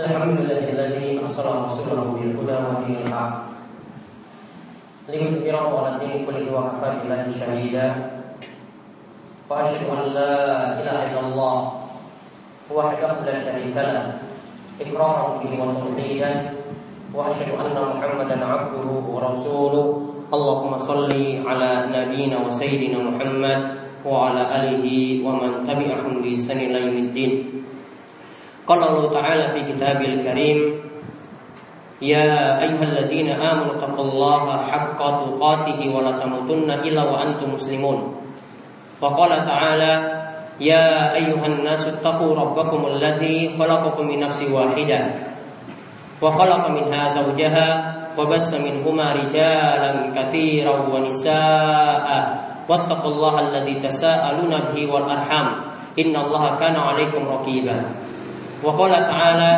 الحمد لله الذي أرسل رسوله بالهدى ودين الحق. ليظهره على الدين كله وكفى بالله شهيدا وأشهد أن لا إله إلا الله وحده لا شريك له إكراما به وتوحيدا وأشهد أن محمدا عبده ورسوله اللهم صل على نبينا وسيدنا محمد وعلى آله ومن تبعهم بإحسان إلى يوم الدين قال الله تعالى في كتابه الكريم يا أيها الذين آمنوا اتقوا الله حق تقاته ولا تموتن إلا وأنتم مسلمون وقال تعالى يا أيها الناس اتقوا ربكم الذي خلقكم من نفس واحدة وخلق منها زوجها وبث منهما رجالا كثيرا ونساء واتقوا الله الذي تساءلون به والأرحام إن الله كان عليكم رقيبا وقال تعالى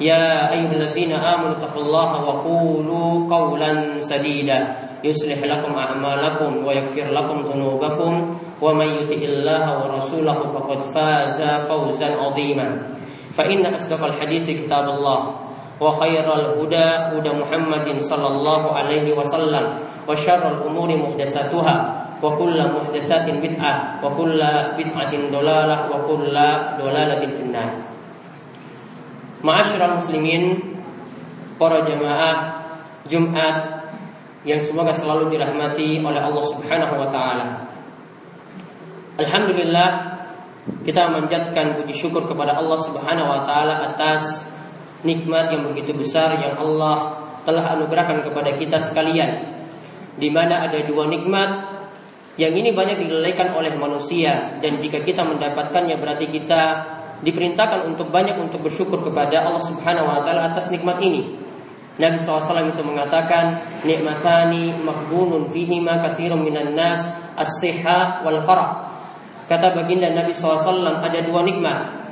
يا أيها الذين آمنوا اتقوا الله وقولوا قولا سديدا يصلح لكم أعمالكم ويغفر لكم ذنوبكم ومن يطع الله ورسوله فقد فاز فوزا عظيما. فإن أصدق الحديث كتاب الله وخير الهدى هدى محمد صلى الله عليه وسلم وشر الأمور محدثاتها وكل محدثات بدعة وكل بدعة ضلالة وكل ضلالة في النار. Ma'asyiral muslimin Para jamaah Jumat Yang semoga selalu dirahmati oleh Allah subhanahu wa ta'ala. Alhamdulillah Kita memanjatkan puji syukur kepada Allah subhanahu wa ta'ala Atas nikmat yang begitu besar Yang Allah telah anugerahkan kepada kita sekalian. Di mana ada dua nikmat yang ini banyak dilalaikan oleh manusia dan jika kita mendapatkannya berarti kita diperintahkan untuk banyak untuk bersyukur kepada Allah Subhanahu wa taala atas nikmat ini. Nabi SAW itu mengatakan nikmatani maghbunun fihi ma katsirun minan nas as-sihha wal farah. Kata baginda Nabi SAW ada dua nikmat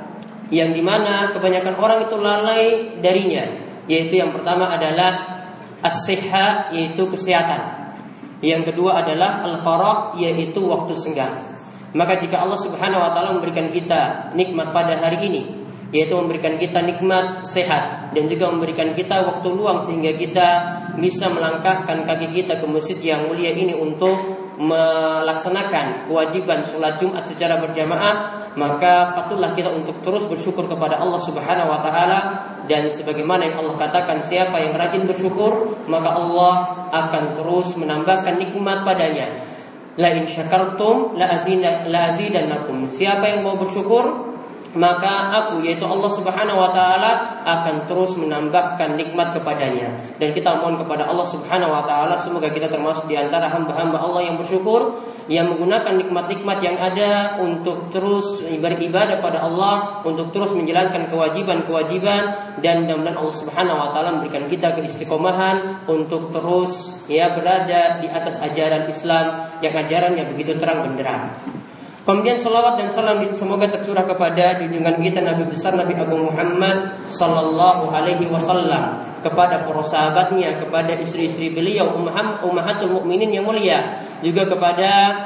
yang di mana kebanyakan orang itu lalai darinya yaitu yang pertama adalah as-sihha yaitu kesehatan yang kedua adalah al-farah yaitu waktu senggang. Maka jika Allah Subhanahu wa taala memberikan kita nikmat pada hari ini, yaitu memberikan kita nikmat sehat dan juga memberikan kita waktu luang sehingga kita bisa melangkahkan kaki kita ke masjid yang mulia ini untuk melaksanakan kewajiban sholat Jumat secara berjamaah, maka patutlah kita untuk terus bersyukur kepada Allah Subhanahu wa taala dan sebagaimana yang Allah katakan siapa yang rajin bersyukur, maka Allah akan terus menambahkan nikmat padanya. La in syakartum la azidannakum. Siapa yang mau bersyukur, maka aku yaitu Allah Subhanahu wa taala akan terus menambahkan nikmat kepadanya dan kita mohon kepada Allah Subhanahu wa taala semoga kita termasuk di antara hamba-hamba Allah yang bersyukur yang menggunakan nikmat-nikmat yang ada untuk terus beribadah pada Allah untuk terus menjalankan kewajiban-kewajiban dan mudah-mudahan Allah Subhanahu wa taala memberikan kita keistiqomahan untuk terus ya berada di atas ajaran Islam yang ajarannya begitu terang benderang. Kemudian salawat dan salam semoga tercurah kepada junjungan kita Nabi besar Nabi Agung Muhammad Sallallahu Alaihi Wasallam kepada para sahabatnya, kepada istri-istri beliau, ummahatul mukminin yang mulia, juga kepada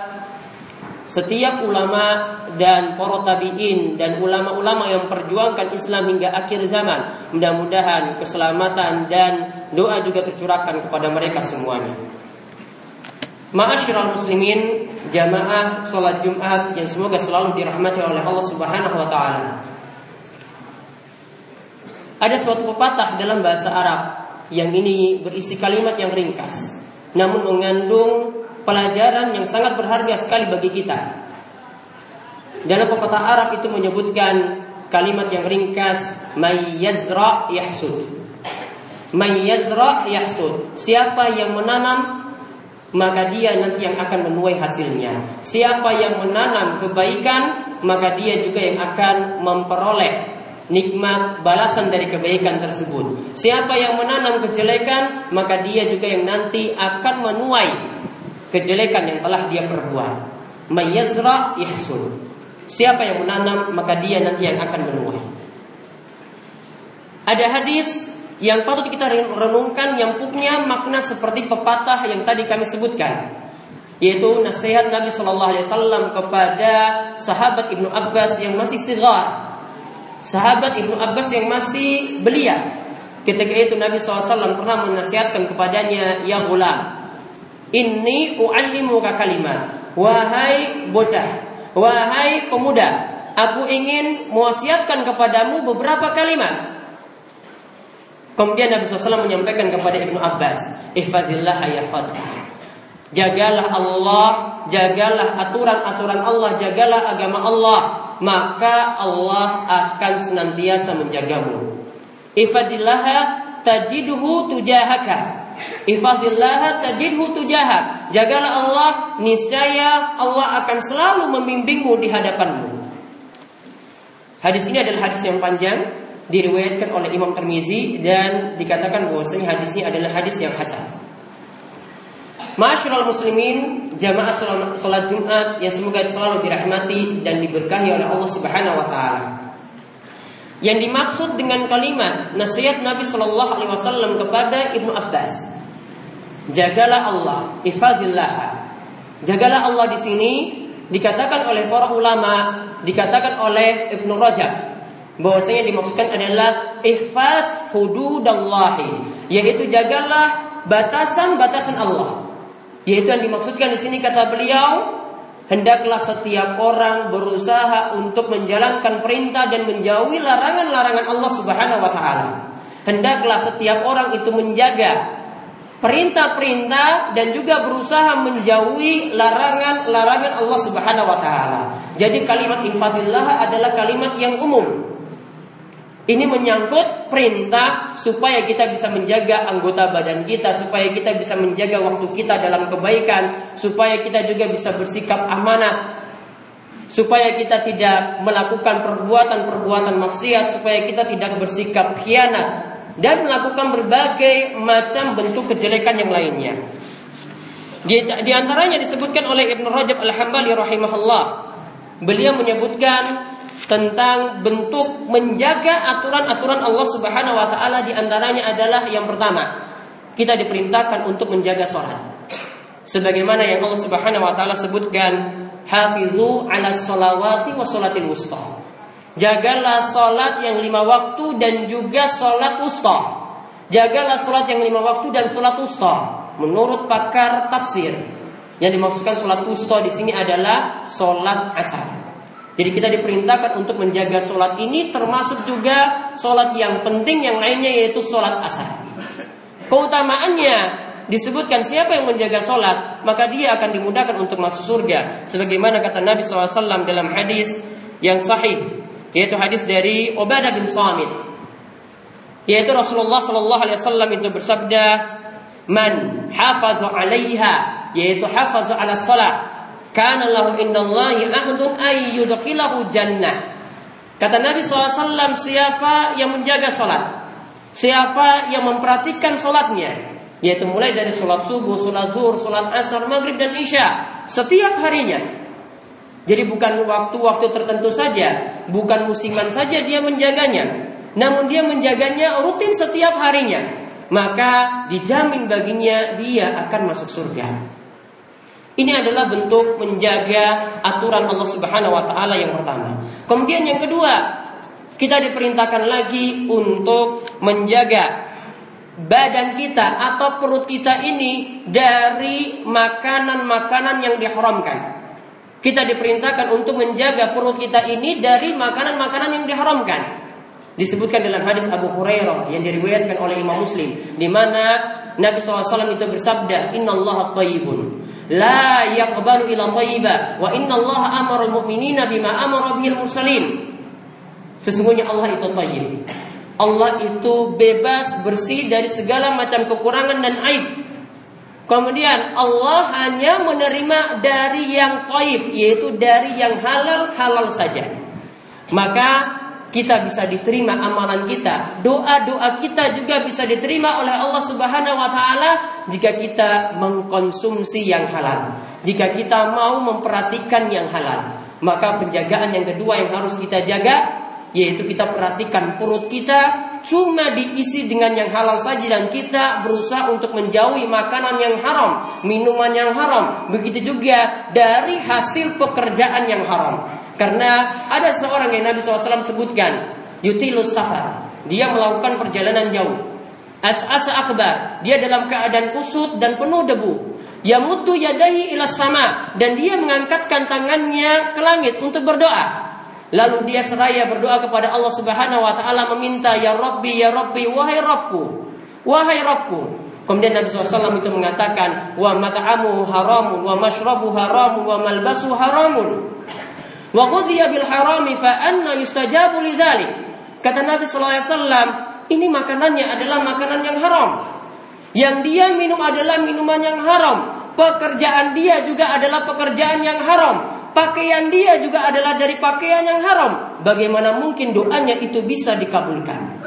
setiap ulama dan para tabiin dan ulama-ulama yang perjuangkan Islam hingga akhir zaman. Mudah-mudahan keselamatan dan doa juga tercurahkan kepada mereka semuanya. Ma'asyiral muslimin, jamaah sholat Jumat yang semoga selalu dirahmati oleh Allah Subhanahu wa taala. Ada suatu pepatah dalam bahasa Arab yang ini berisi kalimat yang ringkas namun mengandung pelajaran yang sangat berharga sekali bagi kita. Dalam pepatah Arab itu menyebutkan kalimat yang ringkas may yazra yahsud. May yazra yahsud. Siapa yang menanam maka dia nanti yang akan menuai hasilnya. Siapa yang menanam kebaikan, maka dia juga yang akan memperoleh nikmat balasan dari kebaikan tersebut. Siapa yang menanam kejelekan, maka dia juga yang nanti akan menuai kejelekan yang telah dia perbuat. Mayazra ihsun. Siapa yang menanam, maka dia nanti yang akan menuai. Ada hadis yang patut kita renungkan yang punya makna seperti pepatah yang tadi kami sebutkan yaitu nasihat Nabi Shallallahu Alaihi Wasallam kepada sahabat Ibnu Abbas yang masih sigar sahabat Ibnu Abbas yang masih belia. Ketika itu Nabi SAW pernah menasihatkan kepadanya, Ya gulam, ini u'allimuka kalimat. Wahai bocah, wahai pemuda, aku ingin mewasiatkan kepadamu beberapa kalimat. Kemudian Nabi SAW menyampaikan kepada Ibnu Abbas, Ihfazillah ayafadka. Jagalah Allah, jagalah aturan-aturan Allah, jagalah agama Allah, maka Allah akan senantiasa menjagamu. Ihfazillah tajiduhu tujahaka. Ihfazillah tajidhu tujahak. Jagalah Allah, niscaya Allah akan selalu membimbingmu di hadapanmu. Hadis ini adalah hadis yang panjang diriwayatkan oleh Imam Tirmizi dan dikatakan bahwasanya hadisnya adalah hadis yang hasan. Masyarul muslimin, jamaah salat Jumat yang semoga selalu dirahmati dan diberkahi oleh Allah Subhanahu wa taala. Yang dimaksud dengan kalimat nasihat Nabi Shallallahu alaihi wasallam kepada Ibnu Abbas. Jagalah Allah, ifazillah. Jagalah Allah di sini dikatakan oleh para ulama, dikatakan oleh Ibnu Rajab bahwasanya dimaksudkan adalah ihfaz hududallahi yaitu jagalah batasan-batasan Allah yaitu yang dimaksudkan di sini kata beliau hendaklah setiap orang berusaha untuk menjalankan perintah dan menjauhi larangan-larangan Allah Subhanahu wa taala hendaklah setiap orang itu menjaga perintah-perintah dan juga berusaha menjauhi larangan-larangan Allah Subhanahu wa taala. Jadi kalimat infadillah adalah kalimat yang umum. Ini menyangkut perintah supaya kita bisa menjaga anggota badan kita, supaya kita bisa menjaga waktu kita dalam kebaikan, supaya kita juga bisa bersikap amanah, supaya kita tidak melakukan perbuatan-perbuatan maksiat, supaya kita tidak bersikap khianat dan melakukan berbagai macam bentuk kejelekan yang lainnya. Di, di antaranya disebutkan oleh Ibnu Rajab Al-Hambali rahimahullah. Beliau menyebutkan tentang bentuk menjaga aturan-aturan Allah Subhanahu wa taala di antaranya adalah yang pertama, kita diperintahkan untuk menjaga sholat. Sebagaimana yang Allah Subhanahu wa taala sebutkan, hafizu ala sholawati wa sholatil wusta. Jagalah sholat yang lima waktu dan juga sholat wusta. Jagalah sholat yang lima waktu dan sholat wusta. Menurut pakar tafsir, yang dimaksudkan sholat wusta di sini adalah sholat asar. Jadi kita diperintahkan untuk menjaga sholat ini termasuk juga sholat yang penting yang lainnya yaitu sholat asar. Keutamaannya disebutkan siapa yang menjaga sholat maka dia akan dimudahkan untuk masuk surga. Sebagaimana kata Nabi SAW dalam hadis yang sahih yaitu hadis dari Ubadah bin Samit. Yaitu Rasulullah Sallallahu Alaihi Wasallam itu bersabda, "Man hafazu alaiha," yaitu hafazu ala salat Kana lahu indallahi ahdun ayyudkhilahu jannah. Kata Nabi SAW, siapa yang menjaga sholat? Siapa yang memperhatikan sholatnya? Yaitu mulai dari sholat subuh, sholat zuhur, sholat asar, maghrib, dan isya. Setiap harinya. Jadi bukan waktu-waktu tertentu saja. Bukan musiman saja dia menjaganya. Namun dia menjaganya rutin setiap harinya. Maka dijamin baginya dia akan masuk surga. Ini adalah bentuk menjaga aturan Allah Subhanahu wa taala yang pertama. Kemudian yang kedua, kita diperintahkan lagi untuk menjaga badan kita atau perut kita ini dari makanan-makanan yang diharamkan. Kita diperintahkan untuk menjaga perut kita ini dari makanan-makanan yang diharamkan. Disebutkan dalam hadis Abu Hurairah yang diriwayatkan oleh Imam Muslim, di mana Nabi SAW itu bersabda, Inna Allah la yaqbalu ila thayyiba wa inna Allah amara al-mu'minina bima amara bihil mursalin. Sesungguhnya Allah itu thayyib. Allah itu bebas bersih dari segala macam kekurangan dan aib. Kemudian Allah hanya menerima dari yang taib yaitu dari yang halal halal saja. Maka kita bisa diterima amalan kita, doa-doa kita juga bisa diterima oleh Allah Subhanahu wa taala jika kita mengkonsumsi yang halal. Jika kita mau memperhatikan yang halal, maka penjagaan yang kedua yang harus kita jaga yaitu kita perhatikan perut kita cuma diisi dengan yang halal saja dan kita berusaha untuk menjauhi makanan yang haram, minuman yang haram, begitu juga dari hasil pekerjaan yang haram. Karena ada seorang yang Nabi SAW sebutkan yutilus safar. Dia melakukan perjalanan jauh. As-asa akbar, dia dalam keadaan kusut dan penuh debu. Yamutu yadahi ila sama dan dia mengangkatkan tangannya ke langit untuk berdoa. Lalu dia seraya berdoa kepada Allah Subhanahu wa taala meminta ya Rabbi ya Rabbi wahai Rabbku. Wahai Rabbku. Kemudian Nabi SAW itu mengatakan wa mat'amu haramun wa mashrabu haramun wa malbasu haramun. Wa qudhiya bil harami fa anna yustajabu lidzalik. Kata Nabi SAW, ini makanannya adalah makanan yang haram. Yang dia minum adalah minuman yang haram. Pekerjaan dia juga adalah pekerjaan yang haram. Pakaian dia juga adalah dari pakaian yang haram. Bagaimana mungkin doanya itu bisa dikabulkan?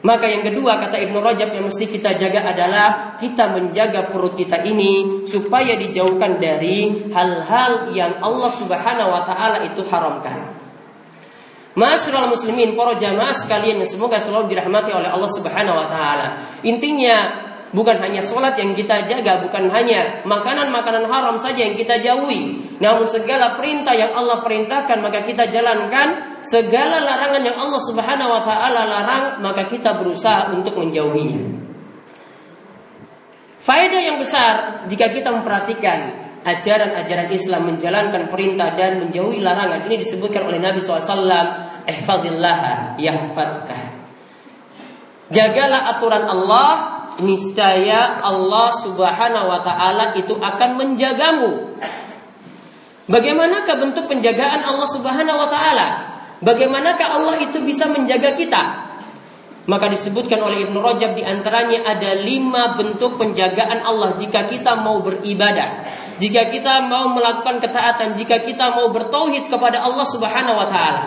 Maka yang kedua kata Ibnu Rajab yang mesti kita jaga adalah kita menjaga perut kita ini supaya dijauhkan dari hal-hal yang Allah Subhanahu wa taala itu haramkan. Masyarul muslimin, para jamaah sekalian yang semoga selalu dirahmati oleh Allah Subhanahu wa taala. Intinya bukan hanya sholat yang kita jaga, bukan hanya makanan-makanan haram saja yang kita jauhi. Namun segala perintah yang Allah perintahkan maka kita jalankan, segala larangan yang Allah Subhanahu wa taala larang maka kita berusaha untuk menjauhinya. Faedah yang besar jika kita memperhatikan ajaran-ajaran Islam menjalankan perintah dan menjauhi larangan ini disebutkan oleh Nabi SAW ihfadillah yahfadkah jagalah aturan Allah niscaya Allah Subhanahu wa taala itu akan menjagamu. Bagaimanakah bentuk penjagaan Allah Subhanahu wa taala? Bagaimanakah Allah itu bisa menjaga kita? Maka disebutkan oleh Ibnu Rajab di antaranya ada lima bentuk penjagaan Allah. Jika kita mau beribadah jika kita mau melakukan ketaatan, jika kita mau bertauhid kepada Allah Subhanahu wa taala.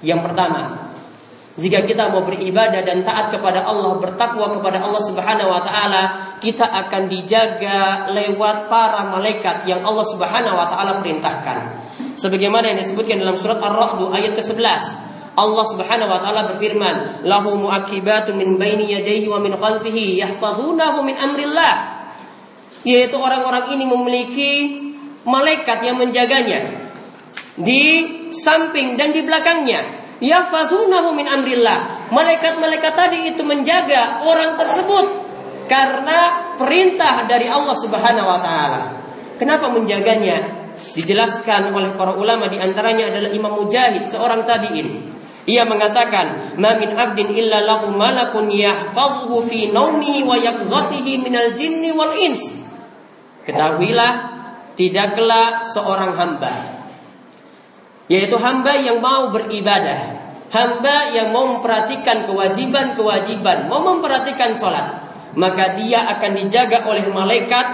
Yang pertama, jika kita mau beribadah dan taat kepada Allah, bertakwa kepada Allah Subhanahu wa taala, kita akan dijaga lewat para malaikat yang Allah Subhanahu wa taala perintahkan. Sebagaimana yang disebutkan dalam surat Ar-Ra'd ayat ke-11. Allah Subhanahu wa taala berfirman, "Lahu muaqibatun min baini yadayhi wa min khalfihi yahfazunahu min amrillah." yaitu orang-orang ini memiliki malaikat yang menjaganya di samping dan di belakangnya. Yahfazunahu min amrillah. Malaikat-malaikat tadi itu menjaga orang tersebut karena perintah dari Allah Subhanahu wa taala. Kenapa menjaganya? Dijelaskan oleh para ulama di antaranya adalah Imam Mujahid, seorang tabi'in. Ia mengatakan, "Ma min 'abdin illa lahu malakun yahfazuhu fi naumihi wa yaqzatihi minal jinni wal ins." Ketahuilah tidaklah seorang hamba yaitu hamba yang mau beribadah, hamba yang mau memperhatikan kewajiban-kewajiban, mau memperhatikan sholat, maka dia akan dijaga oleh malaikat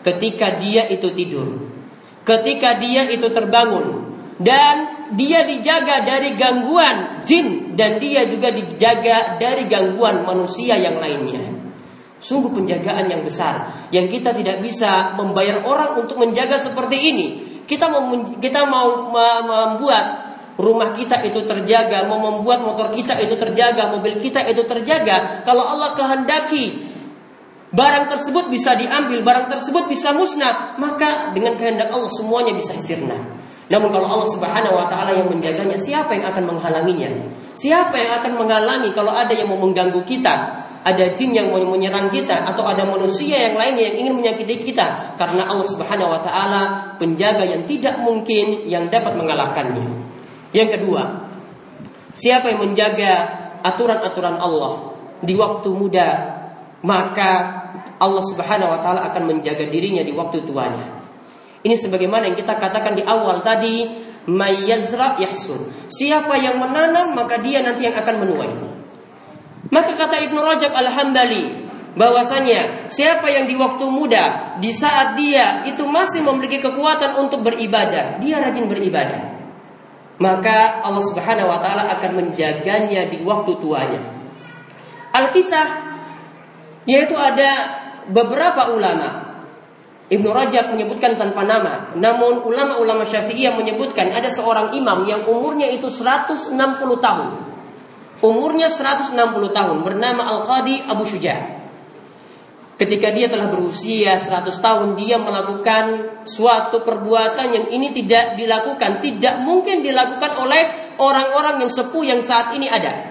ketika dia itu tidur, ketika dia itu terbangun, dan dia dijaga dari gangguan jin dan dia juga dijaga dari gangguan manusia yang lainnya. Sungguh penjagaan yang besar yang kita tidak bisa membayar orang untuk menjaga seperti ini. Kita mau kita mau membuat rumah kita itu terjaga, mau membuat motor kita itu terjaga, mobil kita itu terjaga. Kalau Allah kehendaki barang tersebut bisa diambil, barang tersebut bisa musnah, maka dengan kehendak Allah semuanya bisa sirna. Namun kalau Allah Subhanahu wa taala yang menjaganya, siapa yang akan menghalanginya? Siapa yang akan menghalangi kalau ada yang mau mengganggu kita? Ada jin yang mau menyerang kita atau ada manusia yang lainnya yang ingin menyakiti kita karena Allah Subhanahu wa taala penjaga yang tidak mungkin yang dapat mengalahkannya. Yang kedua, siapa yang menjaga aturan-aturan Allah di waktu muda, maka Allah Subhanahu wa taala akan menjaga dirinya di waktu tuanya. Ini sebagaimana yang kita katakan di awal tadi, mayyazra yahsun. Siapa yang menanam maka dia nanti yang akan menuai. Maka kata Ibnu Rajab Al-Hambali bahwasanya siapa yang di waktu muda di saat dia itu masih memiliki kekuatan untuk beribadah, dia rajin beribadah. Maka Allah Subhanahu wa taala akan menjaganya di waktu tuanya. Al-Kisah yaitu ada beberapa ulama Ibnu Rajab menyebutkan tanpa nama, namun ulama-ulama Syafi'iyah menyebutkan ada seorang imam yang umurnya itu 160 tahun. Umurnya 160 tahun bernama Al-Qadi Abu Syuja. Ketika dia telah berusia 100 tahun dia melakukan suatu perbuatan yang ini tidak dilakukan, tidak mungkin dilakukan oleh orang-orang yang sepuh yang saat ini ada.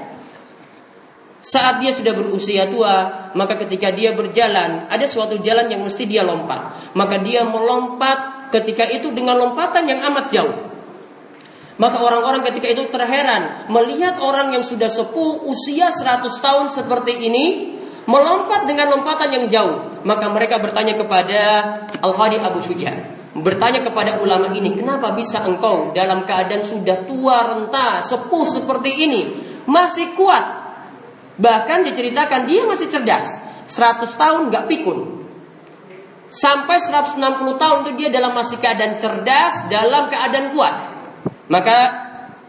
Saat dia sudah berusia tua, maka ketika dia berjalan, ada suatu jalan yang mesti dia lompat. Maka dia melompat ketika itu dengan lompatan yang amat jauh. Maka orang-orang ketika itu terheran melihat orang yang sudah sepuh usia 100 tahun seperti ini melompat dengan lompatan yang jauh. Maka mereka bertanya kepada Al-Hadi Abu Syuja. Bertanya kepada ulama ini, kenapa bisa engkau dalam keadaan sudah tua renta, sepuh seperti ini, masih kuat Bahkan diceritakan dia masih cerdas. 100 tahun gak pikun. Sampai 160 tahun itu dia dalam masih keadaan cerdas, dalam keadaan kuat. Maka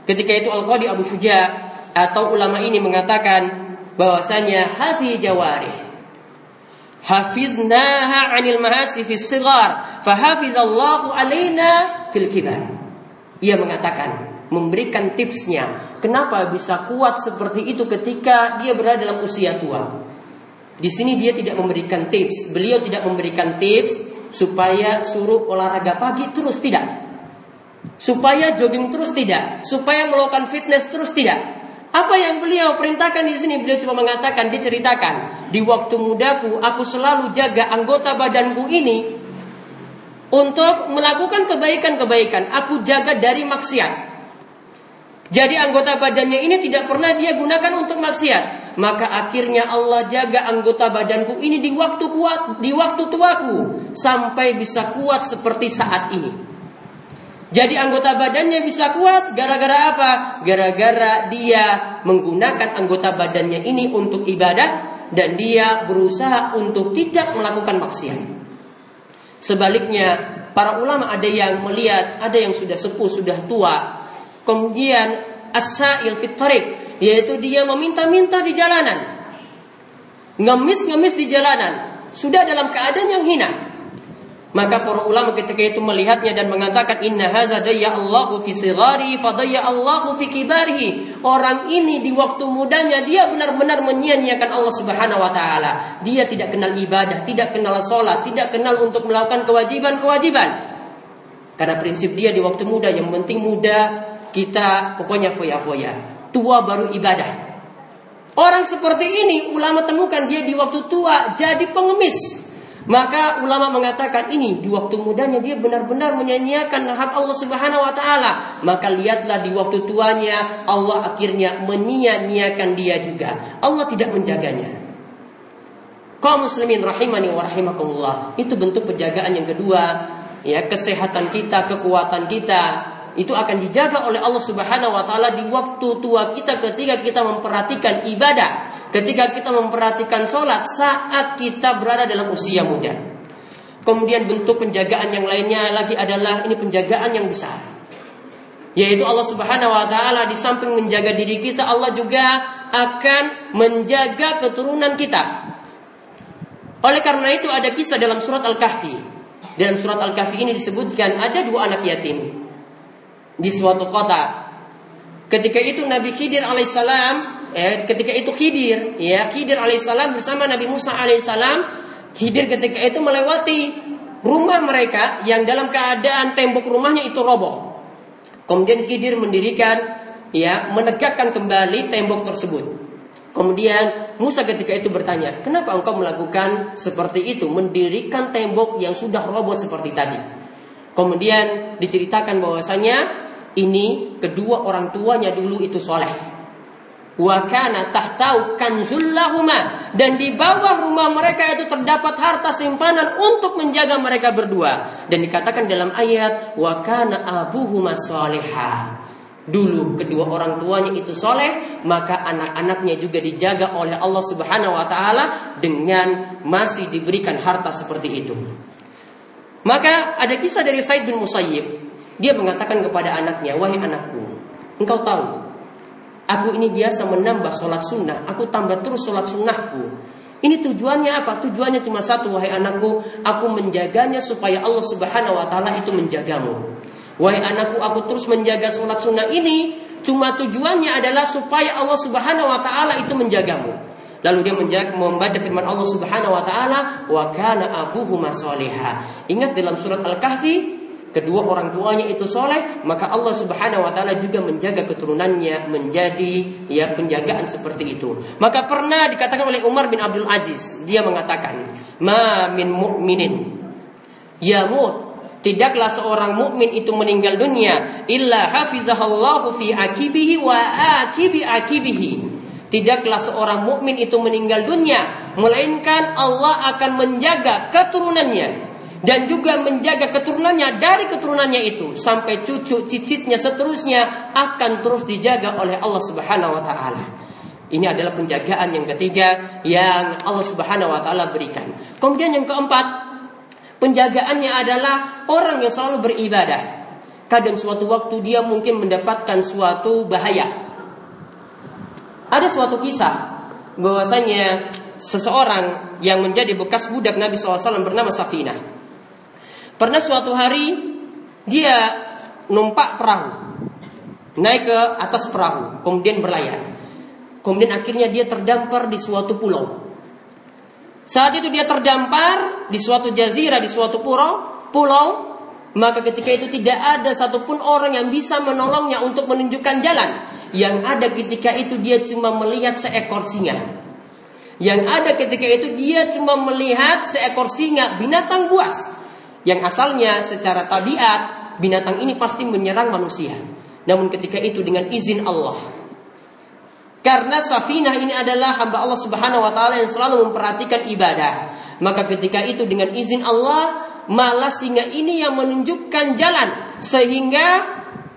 ketika itu Al-Qadi Abu Syuja atau ulama ini mengatakan bahwasanya hati jawarih hafiznaha 'anil mahasi fi sigar fahafizallahu alaina fil kibar. Ia mengatakan memberikan tipsnya. Kenapa bisa kuat seperti itu ketika dia berada dalam usia tua? Di sini dia tidak memberikan tips. Beliau tidak memberikan tips supaya suruh olahraga pagi terus tidak. Supaya jogging terus tidak. Supaya melakukan fitness terus tidak. Apa yang beliau perintahkan di sini? Beliau cuma mengatakan, diceritakan. Di waktu mudaku, aku selalu jaga anggota badanku ini untuk melakukan kebaikan-kebaikan. Aku jaga dari maksiat. Jadi anggota badannya ini tidak pernah dia gunakan untuk maksiat. Maka akhirnya Allah jaga anggota badanku ini di waktu kuat, di waktu tuaku sampai bisa kuat seperti saat ini. Jadi anggota badannya bisa kuat gara-gara apa? Gara-gara dia menggunakan anggota badannya ini untuk ibadah dan dia berusaha untuk tidak melakukan maksiat. Sebaliknya, para ulama ada yang melihat, ada yang sudah sepuh, sudah tua, Kemudian asail fitarik yaitu dia meminta-minta di jalanan. Ngemis-ngemis di jalanan, sudah dalam keadaan yang hina. Maka para ulama ketika itu melihatnya dan mengatakan inna haza daya Allahu fi sigari fadaya Allahu fi kibarihi. Orang ini di waktu mudanya dia benar-benar menyia-nyiakan Allah Subhanahu wa taala. Dia tidak kenal ibadah, tidak kenal salat, tidak kenal untuk melakukan kewajiban-kewajiban. Karena prinsip dia di waktu muda yang penting muda kita pokoknya foya-foya. Tua baru ibadah. Orang seperti ini ulama temukan dia di waktu tua jadi pengemis. Maka ulama mengatakan ini di waktu mudanya dia benar-benar menyanyiakan hak Allah Subhanahu wa taala. Maka lihatlah di waktu tuanya Allah akhirnya menyia-nyiakan dia juga. Allah tidak menjaganya. Kaum muslimin rahimani wa rahimakumullah. Itu bentuk penjagaan yang kedua, ya kesehatan kita, kekuatan kita, itu akan dijaga oleh Allah Subhanahu wa taala di waktu tua kita ketika kita memperhatikan ibadah, ketika kita memperhatikan sholat saat kita berada dalam usia muda. Kemudian bentuk penjagaan yang lainnya lagi adalah ini penjagaan yang besar. Yaitu Allah Subhanahu wa taala di samping menjaga diri kita, Allah juga akan menjaga keturunan kita. Oleh karena itu ada kisah dalam surat Al-Kahfi. Dalam surat Al-Kahfi ini disebutkan ada dua anak yatim di suatu kota. Ketika itu Nabi Khidir alaihissalam, eh, ketika itu Khidir, ya Khidir alaihissalam bersama Nabi Musa alaihissalam, Khidir ketika itu melewati rumah mereka yang dalam keadaan tembok rumahnya itu roboh. Kemudian Khidir mendirikan, ya menegakkan kembali tembok tersebut. Kemudian Musa ketika itu bertanya, kenapa engkau melakukan seperti itu, mendirikan tembok yang sudah roboh seperti tadi? Kemudian diceritakan bahwasanya ini kedua orang tuanya dulu itu soleh. Wa kana tahtau kanzul dan di bawah rumah mereka itu terdapat harta simpanan untuk menjaga mereka berdua dan dikatakan dalam ayat wa kana abuhuma salihah. Dulu kedua orang tuanya itu soleh, maka anak-anaknya juga dijaga oleh Allah Subhanahu wa taala dengan masih diberikan harta seperti itu. Maka ada kisah dari Said bin Musayyib. Dia mengatakan kepada anaknya, wahai anakku, engkau tahu, aku ini biasa menambah sholat sunnah, aku tambah terus sholat sunnahku. Ini tujuannya apa? Tujuannya cuma satu, wahai anakku, aku menjaganya supaya Allah Subhanahu Wa Taala itu menjagamu. Wahai anakku, aku terus menjaga sholat sunnah ini, cuma tujuannya adalah supaya Allah Subhanahu Wa Taala itu menjagamu. Lalu dia menjaga, membaca firman Allah Subhanahu wa taala, "Wa kana abuhuma Ingat dalam surat Al-Kahfi kedua orang tuanya itu soleh, maka Allah Subhanahu wa taala juga menjaga keturunannya menjadi ya penjagaan seperti itu. Maka pernah dikatakan oleh Umar bin Abdul Aziz, dia mengatakan, "Ma min mu'minin yamut Tidaklah seorang mukmin itu meninggal dunia illa hafizahallahu fi akibihi wa akibi akibihi. Tidaklah seorang mukmin itu meninggal dunia melainkan Allah akan menjaga keturunannya dan juga menjaga keturunannya dari keturunannya itu sampai cucu cicitnya seterusnya akan terus dijaga oleh Allah Subhanahu wa taala. Ini adalah penjagaan yang ketiga yang Allah Subhanahu wa taala berikan. Kemudian yang keempat, penjagaannya adalah orang yang selalu beribadah. Kadang suatu waktu dia mungkin mendapatkan suatu bahaya. Ada suatu kisah bahwasanya seseorang yang menjadi bekas budak Nabi SAW bernama Safinah. Pernah suatu hari dia numpak perahu, naik ke atas perahu, kemudian berlayar. Kemudian akhirnya dia terdampar di suatu pulau. Saat itu dia terdampar di suatu jazirah, di suatu pulau, pulau, maka ketika itu tidak ada satupun orang yang bisa menolongnya untuk menunjukkan jalan. Yang ada ketika itu dia cuma melihat seekor singa. Yang ada ketika itu dia cuma melihat seekor singa, binatang buas yang asalnya secara tabiat binatang ini pasti menyerang manusia. Namun ketika itu dengan izin Allah. Karena Safinah ini adalah hamba Allah Subhanahu wa taala yang selalu memperhatikan ibadah. Maka ketika itu dengan izin Allah malah singa ini yang menunjukkan jalan sehingga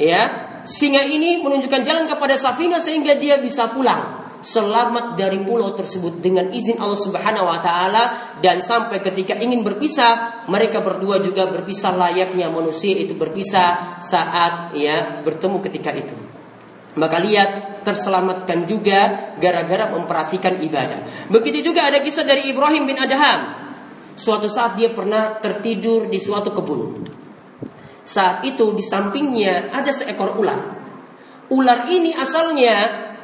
ya singa ini menunjukkan jalan kepada Safinah sehingga dia bisa pulang selamat dari pulau tersebut dengan izin Allah Subhanahu wa taala dan sampai ketika ingin berpisah mereka berdua juga berpisah layaknya manusia itu berpisah saat ya bertemu ketika itu. Maka lihat terselamatkan juga gara-gara memperhatikan ibadah. Begitu juga ada kisah dari Ibrahim bin Adham. Suatu saat dia pernah tertidur di suatu kebun. Saat itu di sampingnya ada seekor ular. Ular ini asalnya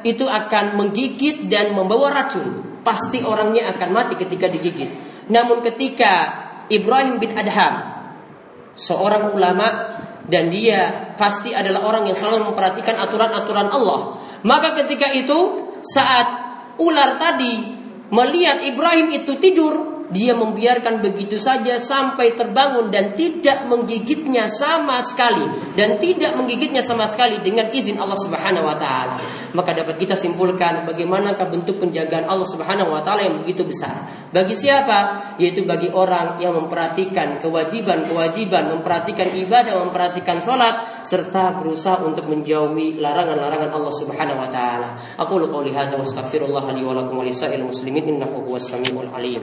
itu akan menggigit dan membawa racun. Pasti orangnya akan mati ketika digigit. Namun ketika Ibrahim bin Adham, seorang ulama dan dia pasti adalah orang yang selalu memperhatikan aturan-aturan Allah. Maka ketika itu saat ular tadi melihat Ibrahim itu tidur, dia membiarkan begitu saja sampai terbangun dan tidak menggigitnya sama sekali dan tidak menggigitnya sama sekali dengan izin Allah Subhanahu wa taala. Maka dapat kita simpulkan bagaimanakah bentuk penjagaan Allah Subhanahu wa taala yang begitu besar. Bagi siapa? Yaitu bagi orang yang memperhatikan kewajiban-kewajiban, memperhatikan ibadah, memperhatikan sholat serta berusaha untuk menjauhi larangan-larangan Allah Subhanahu wa taala. Aku qouli hadza wa astaghfirullah li wa lakum wa muslimin innahu huwas samiul alim.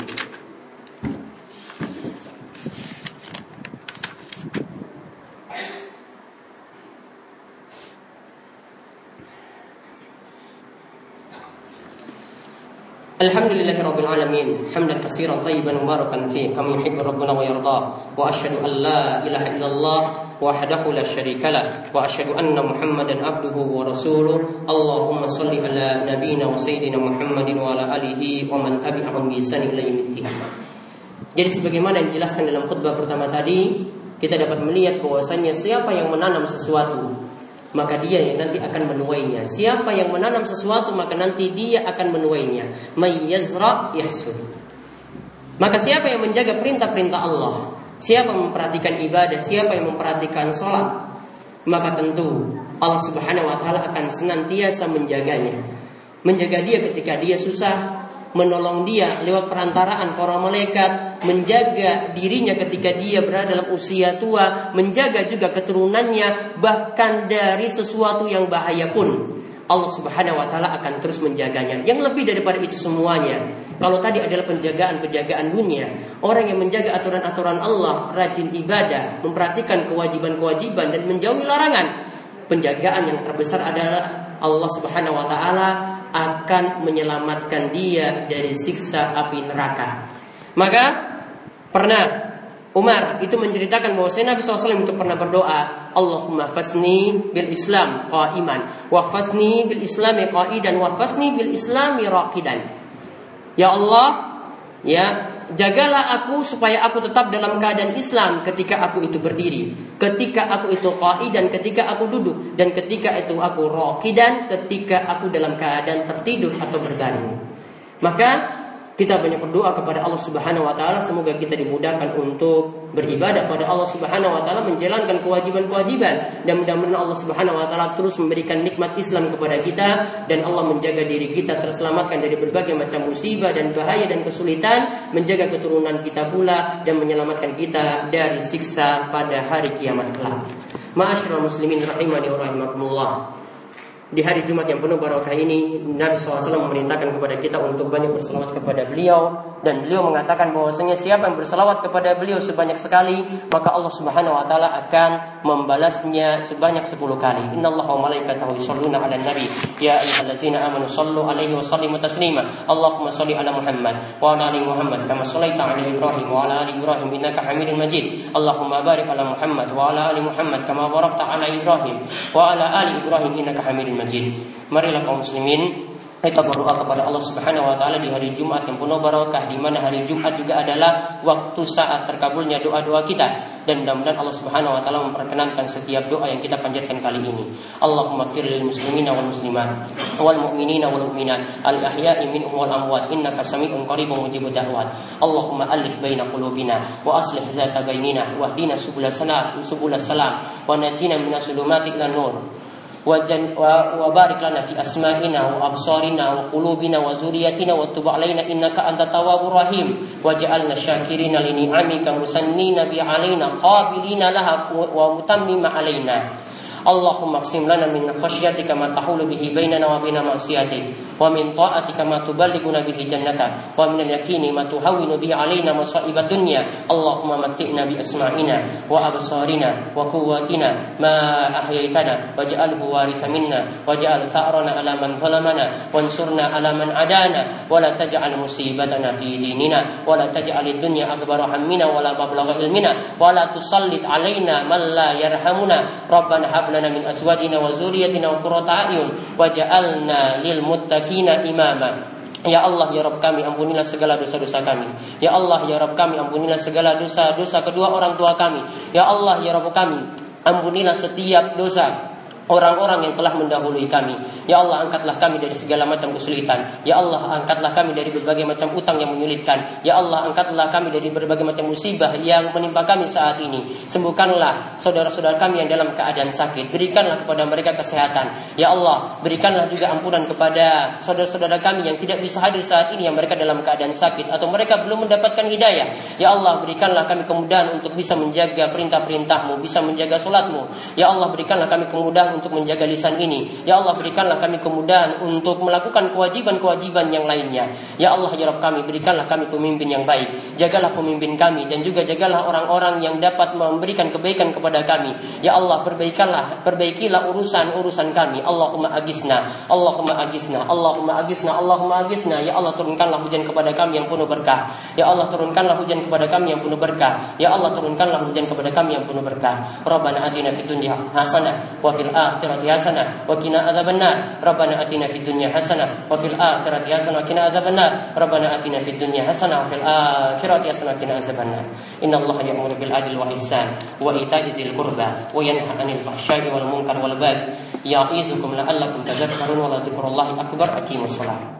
الحمد لله رب العالمين حمدا كثيرا طيبا مباركا فيه كما يحب ربنا ويرضاه واشهد ان لا اله الا الله وحده لا شريك له واشهد ان محمدا عبده ورسوله اللهم صل على نبينا وسيدنا محمد وعلى اله ومن تبعهم باحسان الى يوم الدين Jadi sebagaimana yang dijelaskan dalam khutbah pertama tadi, kita dapat melihat bahwasanya siapa yang menanam sesuatu maka dia yang nanti akan menuainya. Siapa yang menanam sesuatu maka nanti dia akan menuainya. Mayyazra. Maka siapa yang menjaga perintah-perintah Allah, siapa yang memperhatikan ibadah, siapa yang memperhatikan sholat, maka tentu Allah Subhanahu wa taala akan senantiasa menjaganya. Menjaga dia ketika dia susah, menolong dia lewat perantaraan para malaikat, menjaga dirinya ketika dia berada dalam usia tua, menjaga juga keturunannya bahkan dari sesuatu yang bahaya pun. Allah Subhanahu wa taala akan terus menjaganya. Yang lebih daripada itu semuanya, kalau tadi adalah penjagaan-penjagaan dunia, orang yang menjaga aturan-aturan Allah, rajin ibadah, memperhatikan kewajiban-kewajiban dan menjauhi larangan, penjagaan yang terbesar adalah Allah Subhanahu wa taala akan menyelamatkan dia dari siksa api neraka. Maka pernah Umar itu menceritakan bahwa Nabi SAW itu pernah berdoa, Allahumma fasni bil Islam qaiman, wa fasni bil Islami qaidan, wa fasni bil Islami raqidan. Ya Allah, ya jagalah aku supaya aku tetap dalam keadaan Islam ketika aku itu berdiri, ketika aku itu qai dan ketika aku duduk dan ketika itu aku roki dan ketika aku dalam keadaan tertidur atau berbaring. Maka kita banyak berdoa kepada Allah Subhanahu wa taala. Semoga kita dimudahkan untuk beribadah pada Allah Subhanahu wa taala menjalankan kewajiban-kewajiban. Dan mudah-mudahan Allah Subhanahu wa taala terus memberikan nikmat Islam kepada kita dan Allah menjaga diri kita terselamatkan dari berbagai macam musibah dan bahaya dan kesulitan menjaga keturunan kita pula dan menyelamatkan kita dari siksa pada hari kiamat kelak. Ma'asyiral muslimin rahimani wa rahimakumullah di hari Jumat yang penuh barokah ini Nabi SAW memerintahkan kepada kita untuk banyak berselawat kepada beliau dan beliau mengatakan bahwasanya siapa yang berselawat kepada beliau sebanyak sekali maka Allah Subhanahu wa taala akan membalasnya sebanyak 10 kali. Innallaha wa malaikatahu yusholluna 'alan nabi ya ayyuhallazina amanu sallu 'alaihi wa sallimu taslima. Allahumma shalli 'ala Muhammad wa 'ala ali Muhammad kama shallaita 'ala Ibrahim wa 'ala ali Ibrahim innaka Hamidum Majid. Allahumma barik 'ala Muhammad wa 'ala ali Muhammad kama barakta 'ala Ibrahim wa 'ala ali Ibrahim innaka Hamidum Majid. Marilah kaum muslimin kita berdoa kepada Allah Subhanahu wa taala di hari Jumat yang penuh barokah di mana hari Jumat juga adalah waktu saat terkabulnya doa-doa kita dan mudah-mudahan Allah Subhanahu wa taala memperkenankan setiap doa yang kita panjatkan kali ini. Allahumma fir lil muslimina wal muslimat wal mu'minina wal mu'minat al ahya'i minhum wal amwat innaka sami'un qaribun mujibud da'wat. Allahumma alif baina qulubina wa aslih zata bainina wahdina subul salam subul salam wa najina minas sulumati ila nur وجن وبارك لنا في أسمائنا وأبصارنا وقلوبنا وذريتنا وتب علينا إنك أنت التواب الرحيم وجعلنا شاكرين لنعمك مسنين علينا قابلين لها ومتمم علينا اللهم اقسم لنا من خشيتك ما تحول به بيننا وبين معصيتك wa min ta'atika ma tuballighuna bihi jannata wa min al-yaqini ma tuhawwinu bihi alaina masa'ibad dunya. Allahumma matti'na bi asma'ina wa absarina wa quwwatina ma ahyaitana waj'alhu warisa minna waj'al tha'rana ala man zalamana wansurna ala man adana wa la taj'al musibatana fi dinina wa la taj'al ad-dunya akbara hammina wa la mablagha ilmina wa la tusallit alaina man la yarhamuna. Rabbana hab lana min azwajina wa zurriyyatina qurrata a'yun waj'alna lil muttaqin sakina imama Ya Allah ya Rabb kami ampunilah segala dosa-dosa kami. Ya Allah ya Rabb kami ampunilah segala dosa-dosa kedua orang tua kami. Ya Allah ya Rabb kami ampunilah setiap dosa orang-orang yang telah mendahului kami. Ya Allah, angkatlah kami dari segala macam kesulitan. Ya Allah, angkatlah kami dari berbagai macam utang yang menyulitkan. Ya Allah, angkatlah kami dari berbagai macam musibah yang menimpa kami saat ini. Sembuhkanlah saudara-saudara kami yang dalam keadaan sakit. Berikanlah kepada mereka kesehatan. Ya Allah, berikanlah juga ampunan kepada saudara-saudara kami yang tidak bisa hadir saat ini yang mereka dalam keadaan sakit atau mereka belum mendapatkan hidayah. Ya Allah, berikanlah kami kemudahan untuk bisa menjaga perintah-perintahmu, bisa menjaga sholatmu. Ya Allah, berikanlah kami kemudahan untuk menjaga lisan ini. Ya Allah berikanlah kami kemudahan untuk melakukan kewajiban-kewajiban yang lainnya. Ya Allah ya Rabb kami berikanlah kami pemimpin yang baik. Jagalah pemimpin kami dan juga jagalah orang-orang yang dapat memberikan kebaikan kepada kami. Ya Allah perbaikanlah perbaikilah urusan-urusan kami. Allahumma agisna. Allahumma agisna. Allahumma agisna. Allahumma agisna. Ya Allah turunkanlah hujan kepada kami yang penuh berkah. Ya Allah turunkanlah hujan kepada kami yang penuh berkah. Ya Allah turunkanlah hujan kepada kami yang penuh berkah. Rabbana atina fid dunya hasanah wa fil الآخرة حسنة وقنا عذاب النار. ربنا أتنا في الدنيا حسنة وفي الآخرة حسنة وقنا عذاب النار. ربنا أتنا في الدنيا حسنة وفي الآخرة حسنة وقنا عذاب النار. إن الله يأمر بالعدل والإحسان وإيتاء ذي القربى وينهى عن الفحشاء والمنكر والبغي يعظكم لعلكم تذكرون ولذكر الله أكبر أقيموا الصلاة.